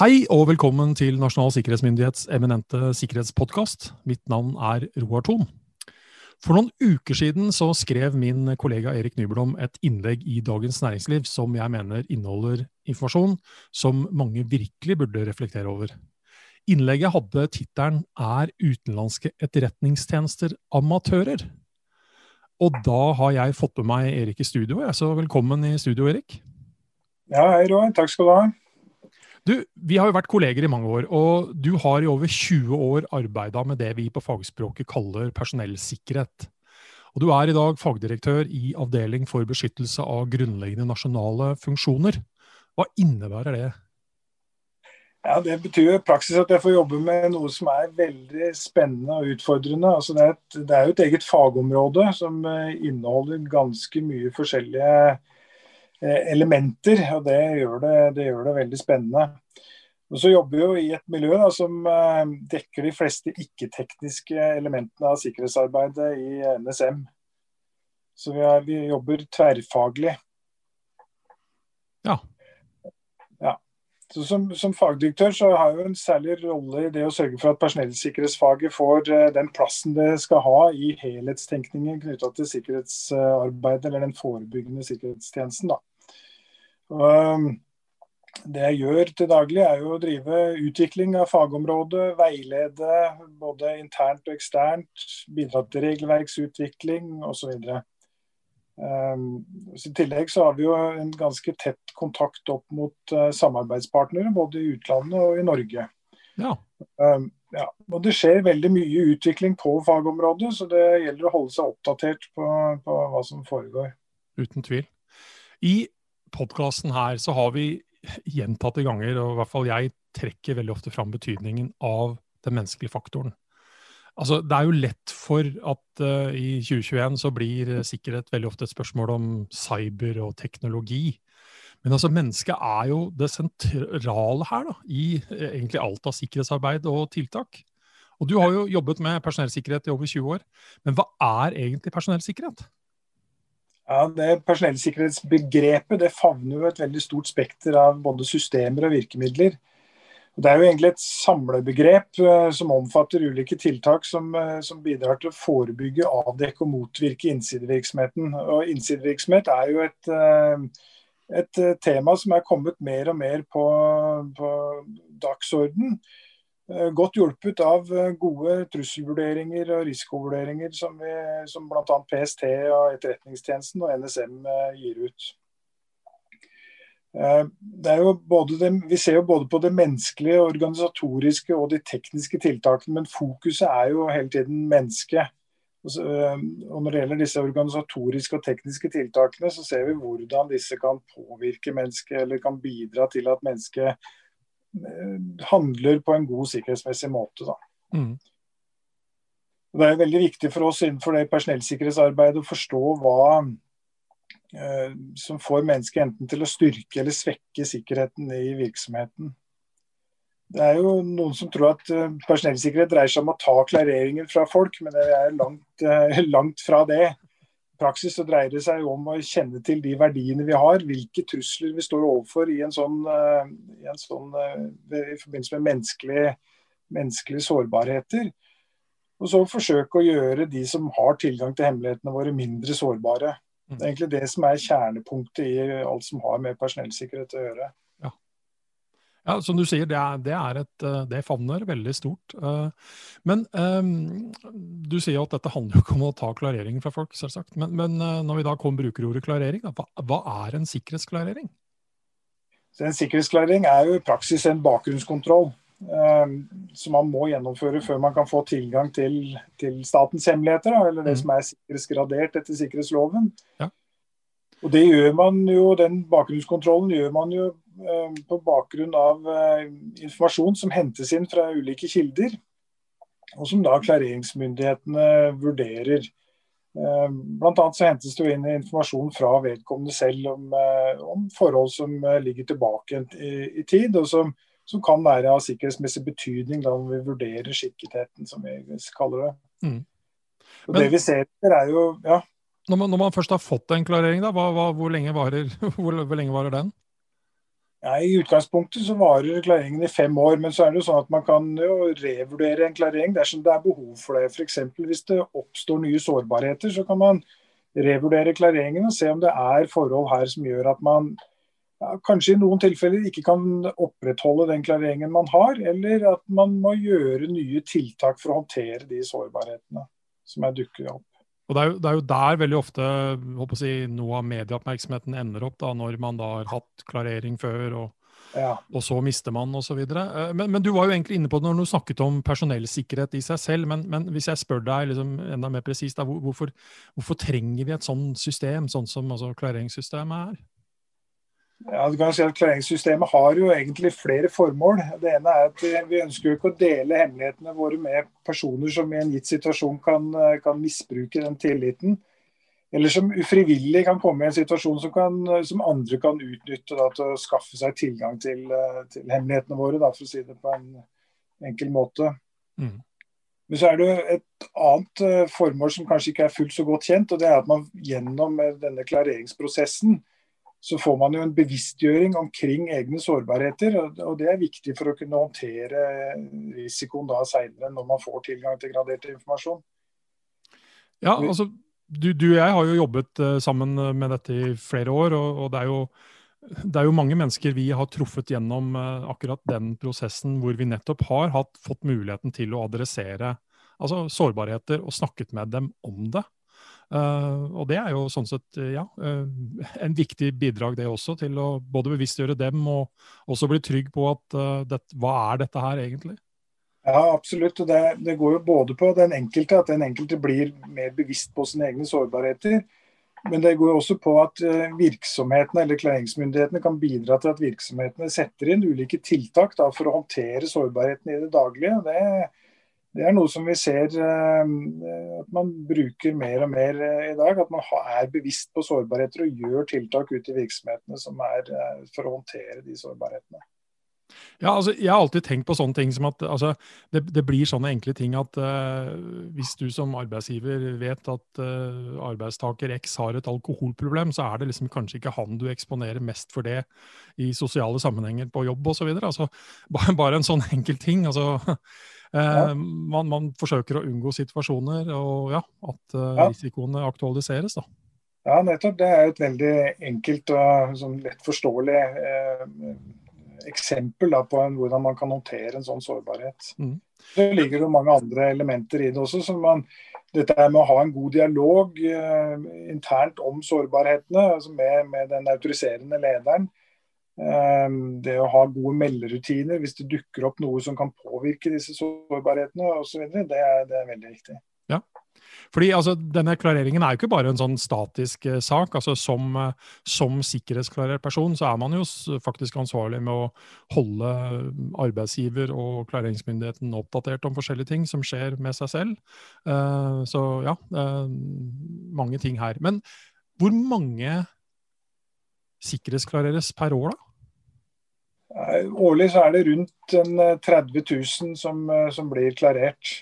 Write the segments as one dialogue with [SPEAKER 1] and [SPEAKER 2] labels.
[SPEAKER 1] Hei og velkommen til Nasjonal sikkerhetsmyndighets eminente sikkerhetspodkast. Mitt navn er Roar Thon. For noen uker siden så skrev min kollega Erik Nyblom et innlegg i Dagens Næringsliv som jeg mener inneholder informasjon som mange virkelig burde reflektere over. Innlegget hadde tittelen 'Er utenlandske etterretningstjenester amatører?' Og da har jeg fått med meg Erik i studio, så velkommen i studio, Erik.
[SPEAKER 2] Ja, hei Roar. Takk skal du ha.
[SPEAKER 1] Du, Vi har jo vært kolleger i mange år, og du har i over 20 år arbeida med det vi på fagspråket kaller personellsikkerhet. Og Du er i dag fagdirektør i Avdeling for beskyttelse av grunnleggende nasjonale funksjoner. Hva innebærer det?
[SPEAKER 2] Ja, Det betyr i praksis at jeg får jobbe med noe som er veldig spennende og utfordrende. Altså det, er jo et eget fagområde som eh, inneholder ganske mye forskjellige elementer, og det gjør det, det gjør det, veldig spennende. Og så jobber vi jo i et miljø da, som eh, dekker de fleste ikke-tekniske elementene av sikkerhetsarbeidet i NSM. Så vi, er, vi jobber tverrfaglig.
[SPEAKER 1] Ja.
[SPEAKER 2] ja. Så som, som, fagdirektør så har jeg jo en særlig rolle i det å sørge for at personellsikkerhetsfaget får uh, den plassen det skal ha i helhetstenkningen knytta til sikkerhetsarbeidet, eller den forebyggende sikkerhetstjenesten. da. Og det jeg gjør til daglig, er jo å drive utvikling av fagområdet, veilede både internt og eksternt, bidra til regelverksutvikling osv. Um, I tillegg så har vi jo en ganske tett kontakt opp mot uh, samarbeidspartnere, både i utlandet og i Norge.
[SPEAKER 1] Ja.
[SPEAKER 2] Um, ja. Og Det skjer veldig mye utvikling på fagområdet, så det gjelder å holde seg oppdatert på, på hva som foregår.
[SPEAKER 1] Uten tvil. I podkasten her så har vi gjentatte ganger, og i hvert fall jeg trekker veldig ofte fram betydningen av den menneskelige faktoren. Altså, det er jo lett for at uh, i 2021 så blir sikkerhet veldig ofte et spørsmål om cyber og teknologi. Men altså, mennesket er jo det sentrale her, da, i uh, egentlig alt av sikkerhetsarbeid og tiltak. Og du har jo jobbet med personellsikkerhet i over 20 år. Men hva er egentlig personellsikkerhet?
[SPEAKER 2] Ja, det Personellsikkerhetsbegrepet det favner jo et veldig stort spekter av både systemer og virkemidler. Det er jo egentlig et samlebegrep uh, som omfatter ulike tiltak som, uh, som, bidrar til å forebygge, avdekke og motvirke innsidevirksomheten. Og Innsidevirksomhet er jo et, uh, et tema som er kommet mer og mer på, på dagsorden. Eh, godt hjulpet av eh, gode trusselvurderinger og risikovurderinger som, vi, som bl.a. PST og Etterretningstjenesten og NSM eh, gir ut. Det vi ser jo både på det menneskelige, organisatoriske og de tekniske tiltakene, men fokuset er jo hele tiden mennesket. Og Når det gjelder disse organisatoriske og tekniske tiltakene, så ser vi hvordan disse kan påvirke mennesket, eller kan bidra til at mennesket handler på en god sikkerhetsmessig måte. Mm. Det er veldig viktig for oss innenfor det personellsikkerhetsarbeidet å forstå hva eh, som får mennesket enten til å styrke eller svekke sikkerheten i virksomheten. Det er jo noen som tror at eh, personellsikkerhet dreier seg om å ta klareringer fra folk, men det er langt, eh, langt fra det praksis så dreier det seg om å kjenne til de verdiene vi har, hvilke trusler vi står overfor i en sånn, eh, i, en sånn, eh, i forbindelse med menneskelige, menneskelige sårbarheter. Og så forsøke å gjøre de som har tilgang til hemmelighetene våre, mindre sårbare. Det er egentlig det som er kjernepunktet i alt som har med personellsikkerhet å gjøre.
[SPEAKER 1] Ja, Som du sier, det, er, det, er et, eh, det favner veldig stort. Eh, men um, du sier at dette handler jo ikke om å ta klareringen fra folk, selvsagt. Men, men eh, når vi da kommer brukerordet klarering, hva, hva, er en sikkerhetsklarering?
[SPEAKER 2] Så en sikkerhetsklarering er jo i praksis en bakgrunnskontroll som man må gjennomføre før man kan få tilgang til, til statens hemmeligheter, da, eller det mm. som er sikkerhetsgradert etter sikkerhetsloven. Ja. Og det gjør man jo, Den bakgrunnskontrollen gjør man jo Eh, på bakgrunn av eh, informasjon som hentes inn fra ulike kilder, og som da klareringsmyndighetene vurderer. Eh, blant annet så hentes det inn informasjon fra vedkommende selv om, om forhold som ligger tilbake i, i tid, og som, som, kan være av sikkerhetsmessig betydning da vi vurderer skikketheten, som vi kaller det. Mm. Og Men, det vi ser er jo ja.
[SPEAKER 1] Når man, når man, først har fått en klarering, da, hva, hva, hvor, lenge varer, hvor, hvor lenge varer den?
[SPEAKER 2] Ja, I utgangspunktet så varer klareringen i fem år, men så er det jo sånn at man kan jo revurdere en klarering dersom det er behov for det. F.eks. hvis det oppstår nye sårbarheter, så kan man revurdere klareringen og se om det er forhold her som gjør at man ja, kanskje i noen tilfeller ikke kan opprettholde den klareringen man har, eller at man må gjøre nye tiltak for å håndtere de sårbarhetene som er dukket opp.
[SPEAKER 1] Og det er, jo, det er, jo, der veldig ofte si, noe av medieoppmerksomheten ender opp, da, når man da har hatt klarering før, og, ja. og så mister man osv. Eh, men, men du var jo egentlig inne på det når du snakket om personellsikkerhet i seg selv. Men, men hvis jeg spør deg liksom, enda mer presist, hvorfor, hvorfor, trenger vi et sånt system, sånn som altså, klareringssystemet er?
[SPEAKER 2] Ja, du kan si at Klareringssystemet har jo egentlig flere formål. Det ene er at Vi ønsker jo ikke å dele hemmelighetene våre med personer som i en gitt situasjon kan, kan misbruke den tilliten. Eller som ufrivillig kan komme i en situasjon som, kan, som andre kan utnytte da, til å skaffe seg tilgang til, til hemmelighetene våre, da, for å si det på en enkel måte. Mm. Men så er det jo et annet eh, formål som kanskje ikke er fullt så godt kjent. og det er at man Gjennom denne klareringsprosessen så får man jo en bevisstgjøring omkring egne sårbarheter. og Det er viktig for å kunne håndtere risikoen da senere, når man får tilgang til gradert informasjon.
[SPEAKER 1] Ja, altså, du, du og jeg har jo jobbet uh, sammen med dette i flere år. og, og det, er jo, det, er jo, mange mennesker vi har truffet gjennom uh, akkurat den prosessen hvor vi nettopp har hatt, fått muligheten til å adressere altså, sårbarheter og snakket med dem om det. Uh, og det er jo sånn sett eh, ja, uh, en viktig bidrag det også, til å både bevisstgjøre dem og også bli trygg på at det, hva er dette her egentlig?
[SPEAKER 2] Ja, absolutt. og det, det, går jo både på den enkelte, at den enkelte blir mer bevisst på sine egne sårbarheter. Men det går også på at virksomhetene eller klareringsmyndighetene kan bidra til at virksomhetene setter inn ulike tiltak da, for å håndtere sårbarheten i det daglige. Det, det er noe som vi ser eh, at man bruker mer og mer eh, i dag. At man er bevisst på sårbarheter og gjør tiltak ut i virksomhetene som er eh, for å håndtere de sårbarhetene.
[SPEAKER 1] Ja, altså, Jeg har alltid tenkt på sånne ting som at altså, det, det, blir sånne enkle ting at uh, hvis du som arbeidsgiver vet at uh, arbeidstaker X har et alkoholproblem, så er det liksom kanskje ikke han du eksponerer mest for det i sosiale sammenhenger på jobb osv. Altså, bare, bare en sånn enkel ting. altså ja. Eh, man, man, forsøker å unngå situasjoner, og ja, at uh, ja. risikoene aktualiseres. da.
[SPEAKER 2] Ja, nettopp. Det er et veldig enkelt og sånn lett forståelig eh, eksempel da, på en, hvordan man kan håndtere en sånn sårbarhet. Mm. Det ligger jo mange andre elementer i det også. som man dette med å ha en god dialog eh, internt om sårbarhetene altså med, med, den autoriserende lederen. Ehm, det å ha gode melderutiner hvis det dukker opp noe som kan påvirke disse sårbarhetene osv., det, det er veldig viktig.
[SPEAKER 1] Ja, fordi altså, Denne klareringen er jo ikke bare en sånn statisk eh, sak. altså Som, eh, som sikkerhetsklarert person så er man jo faktisk ansvarlig med å holde arbeidsgiver og klareringsmyndigheten oppdatert om forskjellige ting som skjer med seg selv. Uh, så ja, uh, mange ting her. Men hvor mange sikkerhetsklareres per år, da?
[SPEAKER 2] Årlig så er det rundt 30 eh, 000 som, eh, som, blir klarert.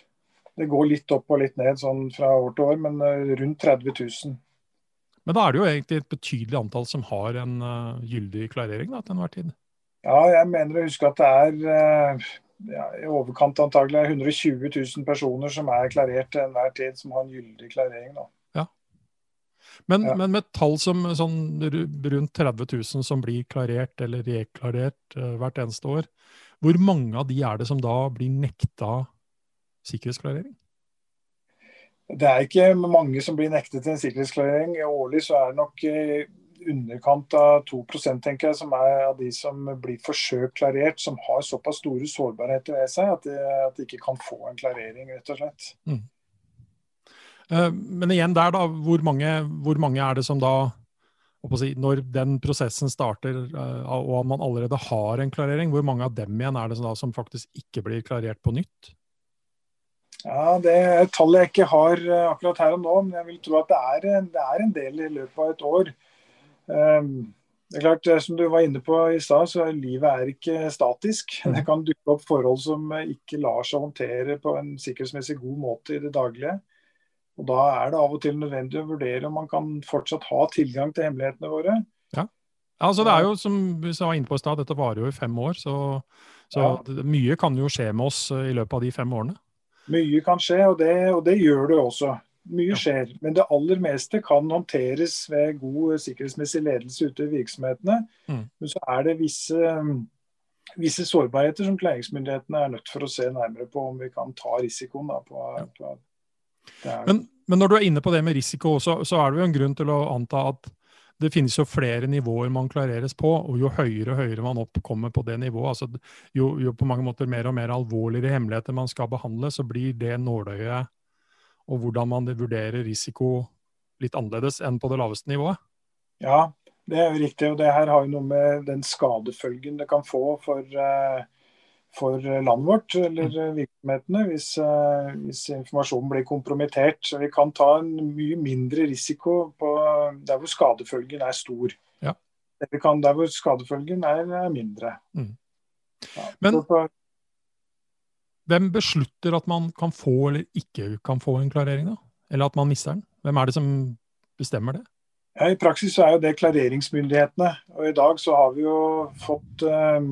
[SPEAKER 2] Det går litt opp og litt ned sånn fra år til år, men eh, rundt 30 000.
[SPEAKER 1] Men da er det jo egentlig et betydelig antall som har en uh, gyldig klarering da, til enhver tid?
[SPEAKER 2] Ja, jeg mener å huske at det er uh, ja, i overkant antagelig 120 000 personer som er klarert til enhver tid, som har en gyldig klarering. da.
[SPEAKER 1] Men, ja. men, med tall som sånn rundt 30 000 som blir klarert eller reklarert uh, hvert eneste år, hvor mange av de er det som da blir nekta sikkerhetsklarering?
[SPEAKER 2] Det er ikke mange som blir nektet en sikkerhetsklarering. Årlig så er det nok i underkant av 2% tenker jeg, som er av de som blir forsøkt klarert, som har såpass store sårbarheter ved seg at de, at de ikke kan få en klarering, rett og slett. Mm.
[SPEAKER 1] Eh, men igjen der, da. Hvor mange, hvor mange er det som da si, Når den prosessen starter eh, og man allerede har en klarering, hvor mange av dem igjen er det som, da, som faktisk ikke blir klarert på nytt?
[SPEAKER 2] Ja, Det er et tall jeg ikke har eh, akkurat her og nå, men jeg vil tro at det er, det er en del i løpet av et år. Det er klart, Som du var inne på i stad, så er livet er ikke statisk. Mm. Det kan dukke opp forhold som ikke lar seg håndtere på en sikkerhetsmessig god måte i det daglige. Og Da er det av og til nødvendig å vurdere om man kan fortsatt ha tilgang til hemmelighetene våre. Ja.
[SPEAKER 1] Altså, det er jo, som vi var inne på i stad, dette varer jo i fem år. Så, så ja. mye kan jo skje med oss i løpet av de fem årene.
[SPEAKER 2] Mye kan skje, og det, og det gjør det også. Mye skjer. Men det aller meste kan håndteres ved god sikkerhetsmessig ledelse ute i virksomhetene. Mm. Men så er det visse, visse, sårbarheter som klæringsmyndighetene er nødt for å se nærmere på om vi kan ta risikoen. Da, på, ja. på
[SPEAKER 1] men, men, når du er inne på det med risiko, så, så er det jo en grunn til å anta at det finnes jo flere nivåer man klareres på, og jo høyere og høyere man oppkommer på det nivået, altså jo, jo, på mange måter mer og mer alvorligere hemmeligheter man skal behandle, så blir det nåløyet og hvordan man vurderer risiko litt annerledes enn på det laveste nivået.
[SPEAKER 2] Ja, det er jo riktig. Og det her har jo noe med den skadefølgen det kan få for, eh, for landet vårt eller mm. virksomhetene hvis, eh, hvis, informasjonen blir kompromittert. Så vi kan ta en mye mindre risiko på der hvor skadefølgen er stor. Ja. Vi kan der hvor skadefølgen er, er mindre. Mm.
[SPEAKER 1] Ja, Men hvem beslutter at man kan få eller ikke kan få en klarering, da? Eller at man mister den? Hvem er det som bestemmer det?
[SPEAKER 2] Ja, I praksis så er jo det klareringsmyndighetene. Og i dag så har vi jo fått eh,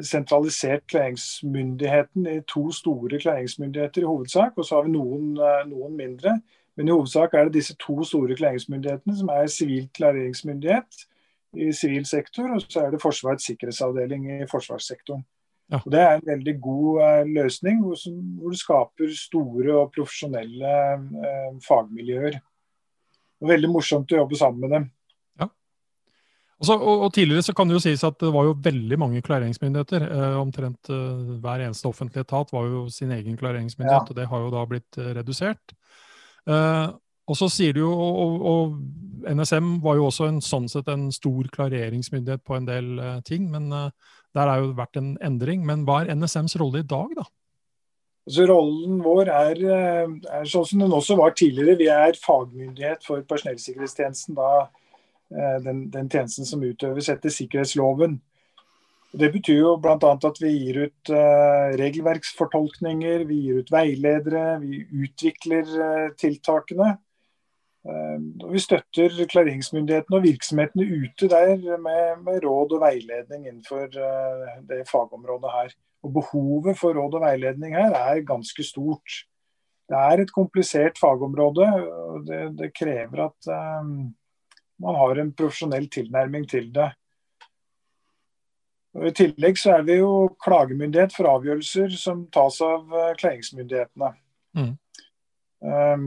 [SPEAKER 2] sentralisert klareringsmyndigheten i to store klareringsmyndigheter i hovedsak, og så har vi noen, eh, noen, mindre. Men i hovedsak er det disse to store klareringsmyndighetene som er sivil klareringsmyndighet i sivil sektor, og så er det Forsvarets sikkerhetsavdeling i forsvarssektoren. Ja. Og Det er en veldig god uh, løsning, hvor, som, hvor, du skaper store og profesjonelle eh, fagmiljøer. Og Veldig morsomt å jobbe sammen med dem.
[SPEAKER 1] Også, og, og, Tidligere så kan det jo sies at det var jo veldig mange klareringsmyndigheter. Eh, omtrent hver eneste offentlige etat var jo sin egen klareringsmyndighet, ja. og det har jo da blitt redusert. og så sier du jo, og, og, NSM var jo også en, sånn sett en stor klareringsmyndighet på en del ting, men der har jo vært en endring. Men hva er NSMs rolle i dag, da?
[SPEAKER 2] Så rollen vår er, eh, er, sånn som den også var tidligere. Vi er fagmyndighet for personellsikkerhetstjenesten. Da, eh, den, den, tjenesten som utøves etter sikkerhetsloven. Det betyr jo bl.a. at vi gir ut uh, regelverksfortolkninger, vi gir ut veiledere, vi utvikler uh, tiltakene. Uh, og vi støtter klareringsmyndighetene og virksomhetene ute der med, med, råd og veiledning innenfor eh, det fagområdet her. Og Behovet for råd og veiledning her er ganske stort. Det er et komplisert fagområde. og Det, det krever at man har en profesjonell tilnærming til det. Og I tillegg så er vi jo klagemyndighet for avgjørelser som tas av uh, klaringsmyndighetene. Mm. Um,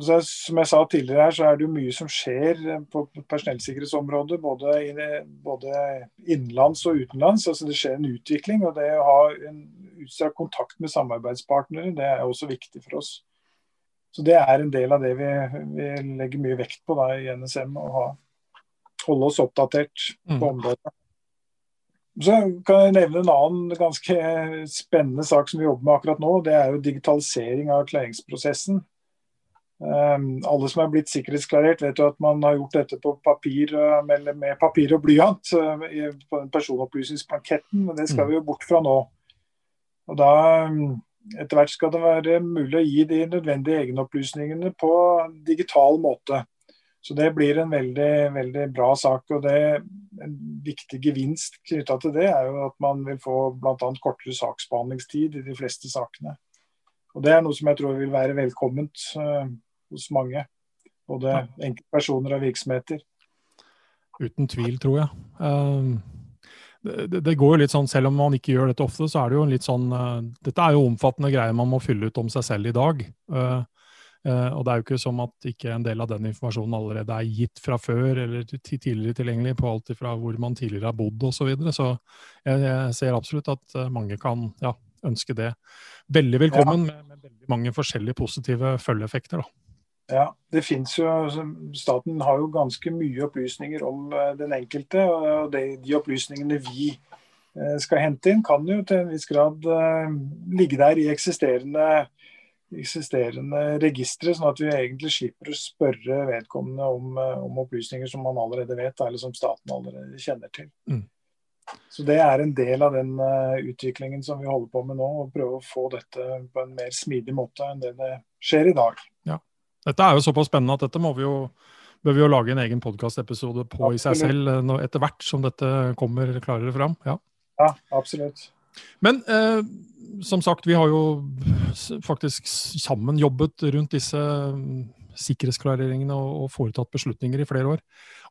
[SPEAKER 2] så, som jeg sa tidligere her, så er det jo mye som skjer på personellsikkerhetsområdet. Både, både innenlands og utenlands. altså Det skjer en utvikling. og Det å ha en utstrakt kontakt med samarbeidspartnere det er også viktig for oss. Så Det er en del av det vi, vi legger mye vekt på da, i NSM. Å ha, holde oss oppdatert på mm. området. Så kan jeg nevne en annen ganske spennende sak som vi jobber med akkurat nå. Det er jo digitalisering av klaringsprosessen. Um, alle som er blitt sikkerhetsklarert, vet jo at man har gjort dette på papir, eh, med, med papir og blyant uh, på den personopplysningsblanketten, men det skal mm. vi jo bort fra nå. Og da um, Etter hvert skal det være mulig å gi de nødvendige egenopplysningene på digital måte. Så Det blir en veldig, veldig bra sak. og det, En viktig gevinst knytta til det er jo at man vil få bl.a. kortere saksbehandlingstid i de fleste sakene. Og Det er noe som jeg tror vil være velkomment. Uh, hos mange. Både enkeltpersoner og virksomheter.
[SPEAKER 1] Uten tvil, tror jeg. Um, det, det, går jo litt sånn, Selv om man ikke gjør dette ofte, så er det jo en litt sånn uh, Dette er jo omfattende greier man må fylle ut om seg selv i dag. Uh, uh, og det er jo ikke som at ikke en del av den informasjonen allerede er gitt fra før eller tidligere tilgjengelig på alt fra hvor man tidligere har bodd osv. Så, videre. så jeg, jeg, ser absolutt at mange kan ja, ønske det veldig velkommen ja. med, med, veldig mange forskjellige positive følgeeffekter. da.
[SPEAKER 2] Ja, det finnes jo, altså, Staten har jo ganske mye opplysninger om eh, den enkelte. og de, de opplysningene vi eh, skal hente inn, kan jo til en viss grad uh, ligge der i eksisterende, eksisterende registre, sånn at vi egentlig slipper å spørre vedkommende om, om, opplysninger som man allerede vet, eller som staten allerede kjenner til. Mm. Så Det er en del av den utviklingen som vi holder på med nå, å prøve å få dette på en mer smidig måte enn det det skjer i dag.
[SPEAKER 1] Dette er jo såpass spennende at dette må vi jo bør vi jo lage en egen podkastepisode på absolutt. i seg selv etter hvert som dette kommer klarere fram. Ja,
[SPEAKER 2] ja absolutt.
[SPEAKER 1] Men eh, som sagt, vi har jo faktisk sammen jobbet rundt disse mm, sikkerhetsklareringene og, og foretatt beslutninger i flere år.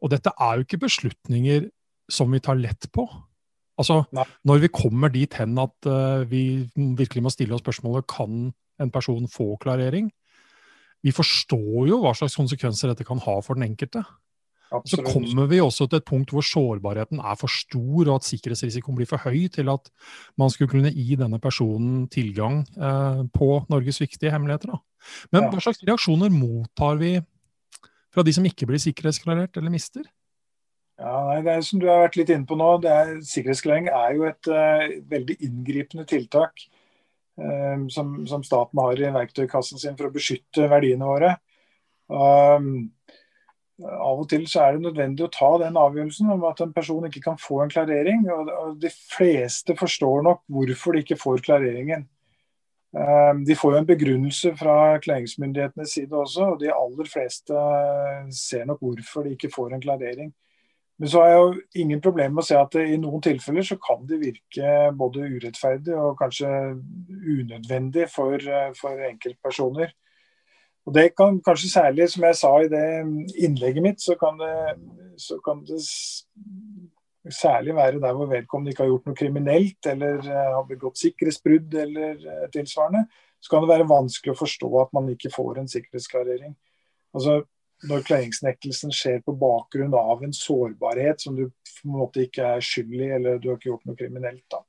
[SPEAKER 1] Og dette er jo ikke beslutninger som vi tar lett på. Altså, Nei. Når vi kommer dit hen at uh, vi virkelig må stille oss spørsmålet kan en person få klarering, vi forstår jo hva slags konsekvenser dette kan ha for den enkelte. Absolutt. Så kommer vi også til et punkt hvor sårbarheten er for stor, og at sikkerhetsrisikoen blir for høy til at man skulle kunne gi denne personen tilgang eh, på Norges viktige hemmeligheter. Da. Men ja. hva slags reaksjoner mottar vi fra de som ikke blir sikkerhetsklarert eller mister?
[SPEAKER 2] Ja, nei, det er som du har vært litt inne på nå, er, Sikkerhetsklarering er jo et uh, veldig inngripende tiltak som, som, staten har i verktøykassen sin for å beskytte verdiene våre. Um, av og til så er det nødvendig å ta den avgjørelsen om at en person ikke kan få en klarering. og, og De fleste forstår nok hvorfor de ikke får klareringen. Um, de får jo en begrunnelse fra klaringsmyndighetenes side også, og de aller fleste ser nok hvorfor de ikke får en klarering. Men så har jeg jo ingen problemer med å se at i noen tilfeller så kan det virke både urettferdig og kanskje unødvendig for, for enkeltpersoner. Og Det kan kanskje særlig, som jeg sa i det innlegget mitt, så kan det, så kan det særlig være der hvor vedkommende ikke har gjort noe kriminelt eller eh, har begått sikkerhetsbrudd eller eh, tilsvarende. Så kan det være vanskelig å forstå at man ikke får en sikkerhetsklarering. Altså, når kledningsnektelsen skjer på bakgrunn av en sårbarhet som du på en måte ikke er skyld i, eller du har ikke gjort noe kriminelt. da.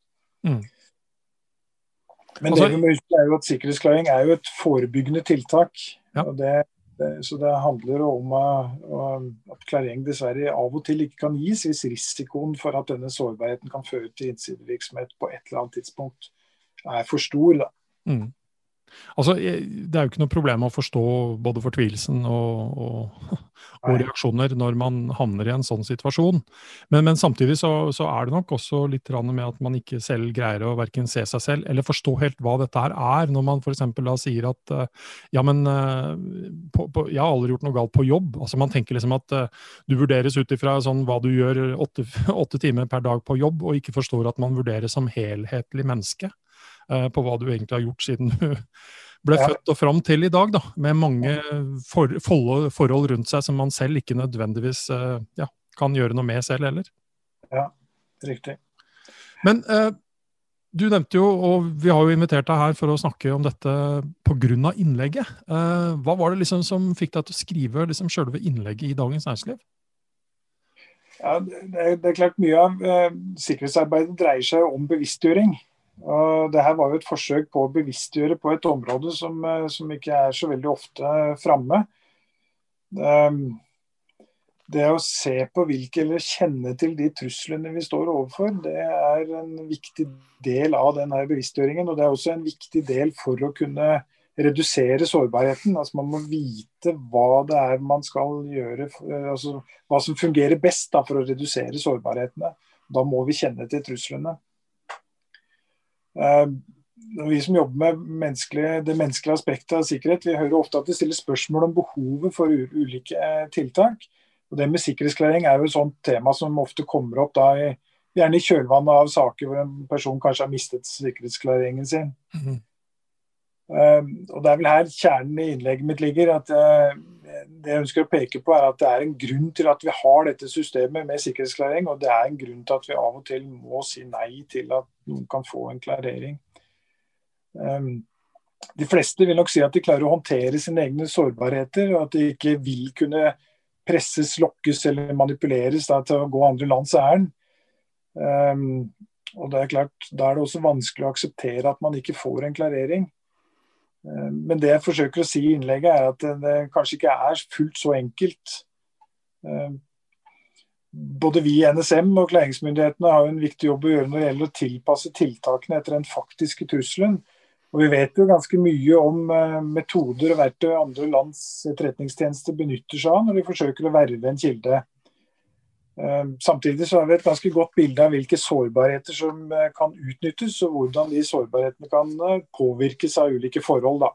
[SPEAKER 2] Mm. Men altså, det vi må huske er jo at sikkerhetsklaring er jo et forebyggende tiltak. Ja. Det, det, så det handler om uh, at klarering dessverre av og til ikke kan gis hvis risikoen for at denne sårbarheten kan føre til innsidevirksomhet på et eller annet tidspunkt er for stor. da. Mm.
[SPEAKER 1] Altså, Det er jo ikke noe problem å forstå både fortvilelsen og, og, og reaksjoner når man havner i en sånn situasjon. Men, men samtidig så, så, er det nok også litt med at man ikke selv greier å verken se seg selv eller forstå helt hva dette her er. Når man f.eks. da sier at eh, ja, men eh, på, på, jeg har aldri gjort noe galt på jobb. Altså Man tenker liksom at uh, du vurderes ut ifra sånn, hva du gjør åtte, åtte timer per dag på jobb, og ikke forstår at man vurderes som helhetlig menneske. Eh, på hva du egentlig har gjort siden du ble ja. født og fram til i dag, da, med mange for, forhold rundt seg som man selv ikke nødvendigvis eh, ja, kan gjøre noe med selv heller.
[SPEAKER 2] Ja, riktig.
[SPEAKER 1] Men eh, du nevnte jo, og vi har jo invitert deg her for å snakke om dette pga. innlegget. Eh, hva var det liksom som fikk deg til å skrive liksom selve innlegget i Dagens Næringsliv?
[SPEAKER 2] Ja, det, det, er klart Mye av eh, sikkerhetsarbeidet dreier seg om bevisstgjøring. Og det her var jo et forsøk på å bevisstgjøre på et område som, eh, som ikke er så veldig ofte framme. Det, det å se på hvilke, eller kjenne til de truslene vi står overfor, det er en viktig del av denne bevisstgjøringen. Og det er også en viktig del for å kunne redusere sårbarheten. Altså Man må vite hva det er man skal gjøre, altså hva som fungerer best da, for å redusere sårbarhetene. Da må vi kjenne til truslene. Eh, vi som jobber med menneskelig, det menneskelige aspektet av sikkerhet, vi hører ofte at det stilles spørsmål om behovet for ulike eh, tiltak. Og Det med sikkerhetsklarering er jo et sånt tema som ofte kommer opp da i, gjerne i kjølvannet av saker hvor en person kanskje har mistet sikkerhetsklareringen sin. Mm. Og Det er vel her kjernen i innlegget mitt ligger. at uh, Det jeg ønsker å peke på er at det er en grunn til at vi har dette systemet med sikkerhetsklarering. Og det er en grunn til at vi av og til må si nei til at noen kan få en klarering. Um, de fleste vil nok si at de klarer å håndtere sine egne sårbarheter, og at de ikke vil kunne presses, lokkes eller manipuleres da, til å gå andre lands ærend. Um, og det er klart, Da er det også vanskelig å akseptere at man ikke får en klarering. Um, men det jeg forsøker å si i innlegget, er at det, kanskje ikke er fullt så enkelt. Um, både vi i NSM og klæringsmyndighetene har en viktig jobb å gjøre når det gjelder å tilpasse tiltakene etter den faktiske trusselen. Og Vi vet jo ganske mye om uh, metoder og verktøy andre lands etterretningstjenester benytter seg av når de forsøker å verve en kilde. Uh, samtidig så har vi et ganske godt bilde av hvilke sårbarheter som uh, kan utnyttes, og hvordan de sårbarhetene kan påvirkes av ulike forhold. Da.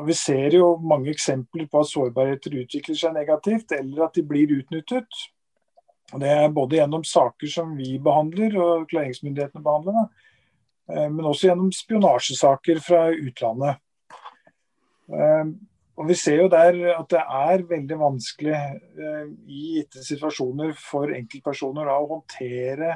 [SPEAKER 2] Og Vi ser jo mange eksempler på at sårbarheter utvikler seg negativt, eller at de blir utnyttet. Det er både gjennom saker som vi behandler og klareringsmyndighetene behandler, men også gjennom spionasjesaker fra utlandet. Og Vi ser jo der at det er veldig vanskelig eh, i gitte situasjoner for enkeltpersoner da, å håndtere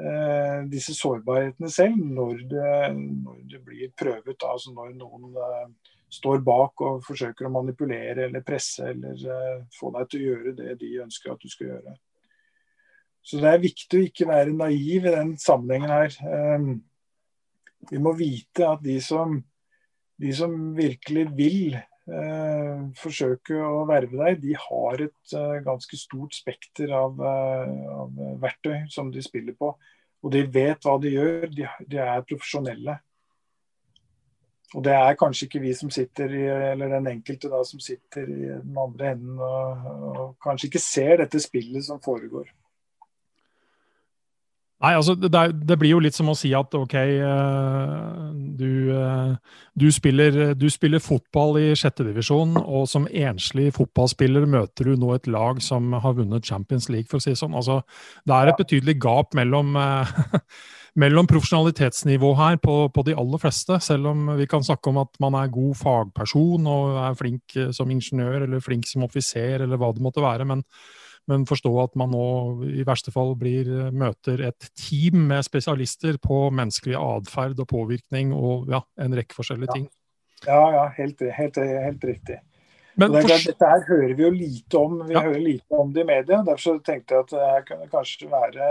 [SPEAKER 2] eh, disse sårbarhetene selv når det, når det blir prøvet. Da, altså når noen eh, står bak og forsøker å manipulere eller presse eller eh, få deg til å gjøre det de ønsker at du skal gjøre. Så det er viktig å ikke være naiv i den sammenhengen her. Eh, vi må vite at de som, de som virkelig vil eh, forsøke å verve deg, de har et eh, ganske stort spekter av, eh, av, verktøy som de spiller på. Og de vet hva de gjør, de, de, er profesjonelle. Og det er kanskje ikke vi som sitter i, eller den enkelte da, som sitter i den andre enden og, og kanskje ikke ser dette spillet som foregår.
[SPEAKER 1] Nei, altså det, det, blir jo litt som å si at ok, eh, du, eh, du, spiller, du spiller, fotball i sjettedivisjon, og som enslig fotballspiller møter du nå et lag som har vunnet Champions League, for å si det sånn. Altså, det er et betydelig gap mellom, eh, mellom profesjonalitetsnivå her på, på, de aller fleste, selv om vi kan snakke om at man er god fagperson og er flink som ingeniør eller flink som offiser eller hva det måtte være. men men forstå at man nå i verste fall blir, møter et team med spesialister på menneskelig atferd og påvirkning og ja, en rekke forskjellige ting.
[SPEAKER 2] Ja, ja, helt, helt, helt riktig. Men, det. Dette her hører vi jo lite om vi ja. hører lite om det i media. Derfor tenkte jeg at det her kunne kanskje være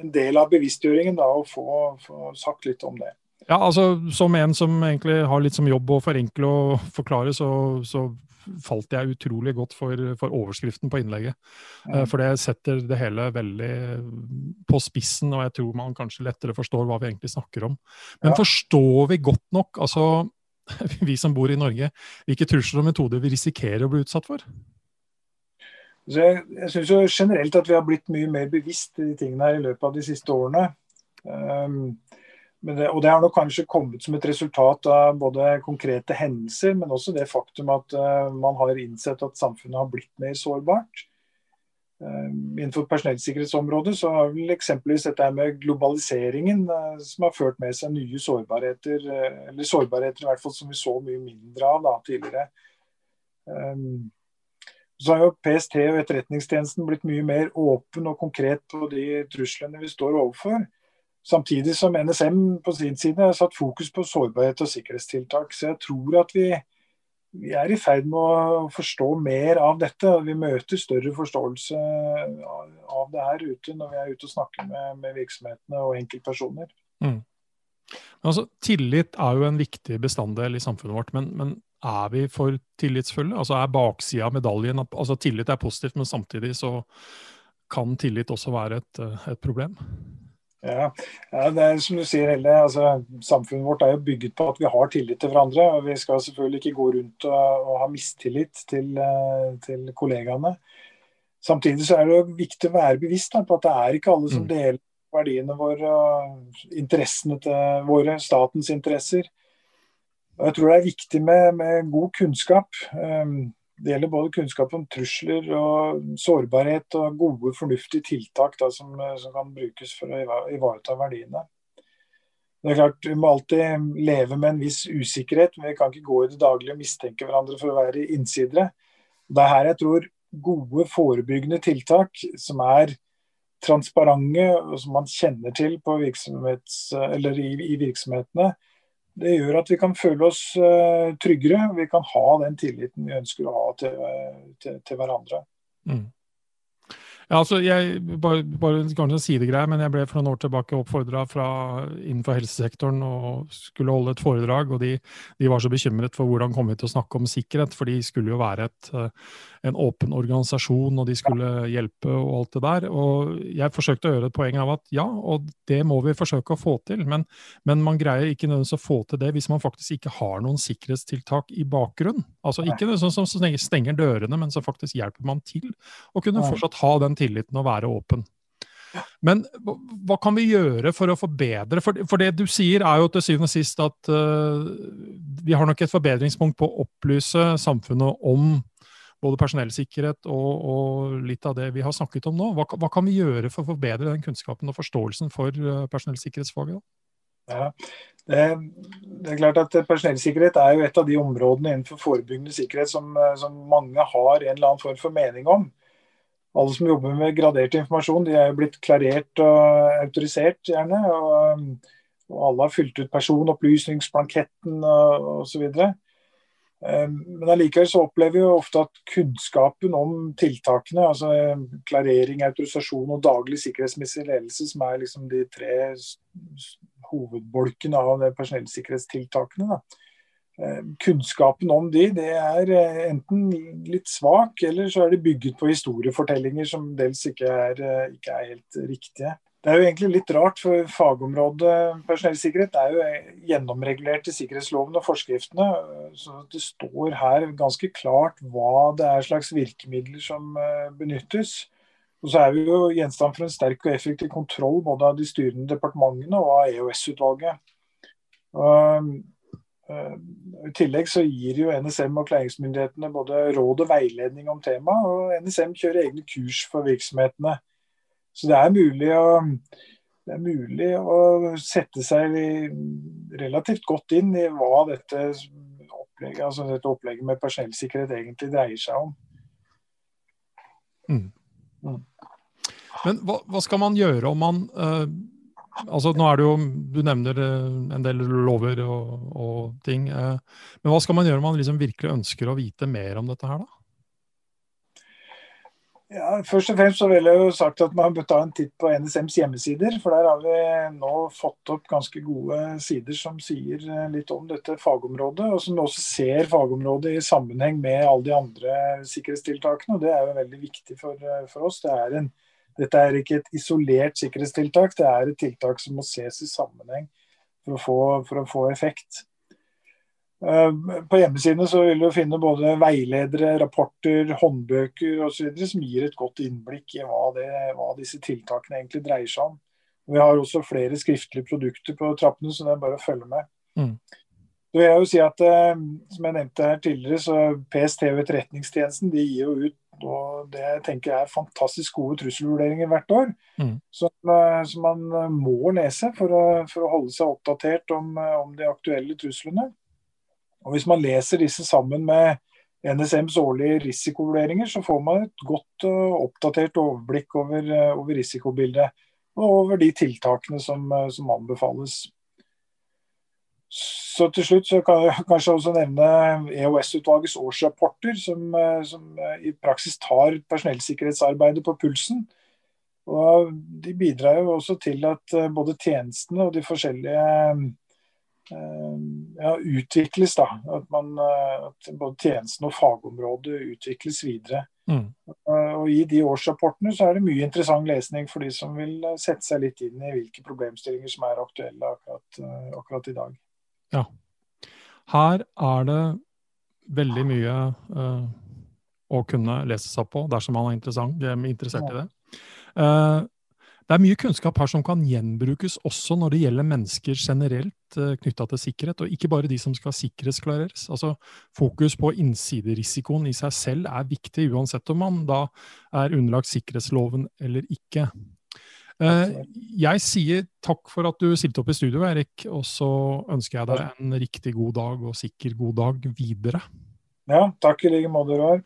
[SPEAKER 2] en del av bevisstgjøringen da, å få, få sagt litt om det.
[SPEAKER 1] Ja, altså Som en som egentlig har litt som jobb å forenkle og forklare, så, så falt jeg utrolig godt for, for overskriften på innlegget. Mm. For det setter det hele veldig på spissen, og jeg tror man kanskje lettere forstår hva vi egentlig snakker om. Men ja. forstår vi godt nok, altså vi som bor i Norge, hvilke trusler og metoder vi risikerer å bli utsatt for?
[SPEAKER 2] Så jeg jeg syns generelt at vi har blitt mye mer bevisst i de tingene her i løpet av de siste årene. Um, det, og Det har nok kanskje kommet som et resultat av både konkrete hendelser, men også det faktum at uh, man har innsett at samfunnet har blitt mer sårbart. Uh, innenfor personellsikkerhetsområdet så har vel eksempelvis dette med globaliseringen uh, som har ført med seg nye sårbarheter, eller sårbarheter i hvert fall som vi så mye mindre av da, tidligere. Um, så har jo PST og Etterretningstjenesten blitt mye mer åpen og konkret på de truslene vi står overfor. Samtidig som NSM på sin side har satt fokus på sårbarhet og sikkerhetstiltak. Så jeg tror at vi, vi er i ferd med å forstå mer av dette. og Vi møter større forståelse av det her ute når vi er ute og snakker med, med virksomhetene og enkeltpersoner. Mm.
[SPEAKER 1] Altså, tillit er jo en viktig bestanddel i samfunnet vårt, men, men er vi for tillitsfulle? Altså Er baksida av medaljen altså Tillit er positivt, men samtidig så kan tillit også være et, et problem?
[SPEAKER 2] Ja, ja, det er som du sier, Helle. Altså, samfunnet vårt er jo bygget på at vi har tillit til hverandre. og Vi skal selvfølgelig ikke gå rundt og, og ha mistillit til, eh, til, kollegaene. Samtidig så er det jo viktig å være bevisst da, på at det er ikke alle som mm. deler verdiene våre og interessene til våre, statens interesser. Og jeg tror det er viktig med, med god kunnskap. Um, det gjelder både kunnskap om trusler og sårbarhet og gode, fornuftige tiltak da, som, som, kan brukes for å ivareta verdiene. Det er klart, Vi må alltid leve med en viss usikkerhet, men vi kan ikke gå i det daglige og mistenke hverandre for å være innsidere. Det er her jeg tror gode forebyggende tiltak som er transparente og som man kjenner til i, i virksomhetene, det gjør at vi kan føle oss uh, tryggere. Vi kan ha den tilliten vi ønsker å ha til, uh, til, til hverandre. Mm.
[SPEAKER 1] Ja, altså, jeg, bare, bare en sidegreie, men jeg ble for noen år tilbake oppfordra innenfor helsesektoren og skulle holde et foredrag. og de, de, var så bekymret for hvordan kom vi til å snakke om sikkerhet, for de skulle jo være et, eh, en åpen organisasjon, og de skulle hjelpe og alt det der. Og jeg forsøkte å gjøre et poeng av at ja, og det må vi forsøke å få til, men, men man greier ikke nødvendigvis å få til det hvis man faktisk ikke har noen sikkerhetstiltak i bakgrunnen. Altså ikke noe som stenger dørene, men så faktisk hjelper man til å kunne fortsatt ha den tilliten og være åpen. Men hva kan vi gjøre for å forbedre? For, for det du sier, er jo til syvende og sist at uh, vi har nok et forbedringspunkt på å opplyse samfunnet om både personellsikkerhet og, og, litt av det vi har snakket om nå. Hva, hva, kan vi gjøre for å forbedre den kunnskapen og forståelsen for uh, personellsikkerhetsfaget?
[SPEAKER 2] Ja, det, det, er klart at Personellsikkerhet er jo et av de områdene innenfor forebyggende sikkerhet som, eh, som mange har en eller annen form for mening om alle som jobber med gradert informasjon, de er jo blitt klarert og autorisert, gjerne. Og, og alle har fylt ut personopplysningsblanketten osv. Ehm, men allikevel så opplever vi jo ofte at kunnskapen om tiltakene, altså klarering, autorisasjon og daglig sikkerhetsmessig ledelse, som er liksom de tre hovedbolkene av personellsikkerhetstiltakene, da, kunnskapen om de, det er eh, enten litt svak, eller så er det bygget på historiefortellinger som dels ikke er, eh, ikke er helt riktige. Det er jo egentlig litt rart, for fagområdet personellsikkerhet er jo gjennomregulert i sikkerhetsloven og forskriftene. Så det står her ganske klart hva det er slags virkemidler som benyttes. Og så er vi jo gjenstand for en sterk og effektiv kontroll både av de styrende departementene og av EOS-utvalget. Eh, I tillegg så gir jo NSM og klæringsmyndighetene både råd og veiledning om temaet, og NSM kjører egne kurs for virksomhetene. Så det er mulig å, er mulig å sette seg relativt godt inn i hva dette opplegget, altså dette opplegget med personellsikkerhet egentlig dreier seg om.
[SPEAKER 1] Mm. Mm. Men hva, hva, skal man gjøre om man uh altså nå er det jo, Du nevner eh, en del lover og, og ting. Eh, men hva skal man gjøre om man liksom virkelig ønsker å vite mer om dette her, da?
[SPEAKER 2] Ja, først og fremst så vil jeg jo sagt at man bør ta en titt på NSMs hjemmesider. For der har vi nå fått opp ganske gode sider som sier eh, litt om dette fagområdet. Og som også ser fagområdet i sammenheng med alle de andre sikkerhetstiltakene. og Det er jo veldig viktig for, for oss. Det er en dette er ikke et isolert sikkerhetstiltak, det er et tiltak som må ses i sammenheng for å få, for å få effekt. Eh, på hjemmesidene så vil du finne både veiledere, rapporter, håndbøker osv. som gir et godt innblikk i hva, det, hva, disse tiltakene egentlig dreier seg om. Vi har også flere skriftlige produkter på trappene, så det er bare å følge med. Mm. Så vil jeg jo si at, eh, Som jeg nevnte her tidligere, så PST og Etterretningstjenesten de gir jo ut og det jeg er fantastisk gode trusselvurderinger hvert år. Mm. Som, eh, som, man eh, må lese for å, for å holde seg oppdatert om, eh, om, de aktuelle truslene. Og Hvis man leser disse sammen med NSMs årlige risikovurderinger, så får man et godt og oppdatert overblikk over, over risikobildet og over de tiltakene som, som anbefales. Så til slutt så kan jeg kanskje også nevne EOS-utvalgets årsrapporter, som, eh, som, eh, i praksis tar personellsikkerhetsarbeidet på pulsen. Og De bidrar jo også til at eh, både tjenestene og de forskjellige ja, utvikles. da, At, man, at både tjenesten og fagområdet utvikles videre. Mm. Og I de årsrapportene så er det mye interessant lesning for de som vil sette seg litt inn i hvilke problemstillinger som er aktuelle akkurat, akkurat i dag.
[SPEAKER 1] Ja. Her er det veldig mye uh, å kunne lese seg på dersom man er interessert i det. Uh, det er mye kunnskap her som kan gjenbrukes også når det gjelder mennesker generelt uh, eh, knytta til sikkerhet, og ikke bare de som skal sikkerhetsklareres. Altså, fokus på innsiderisikoen i seg selv er viktig, uansett om man da er underlagt sikkerhetsloven eller ikke. Eh, jeg sier takk for at du stilte opp i studio, Erik. Og så ønsker jeg deg en riktig god dag og sikker god dag videre.
[SPEAKER 2] Ja, takk i like måte, Roar.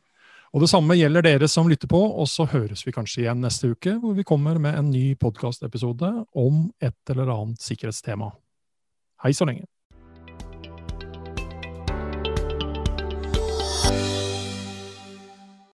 [SPEAKER 1] Og det samme gjelder dere som lytter på, og så høres vi kanskje igjen neste uke, hvor vi kommer med en ny podkastepisode om et eller annet sikkerhetstema. Hei så lenge.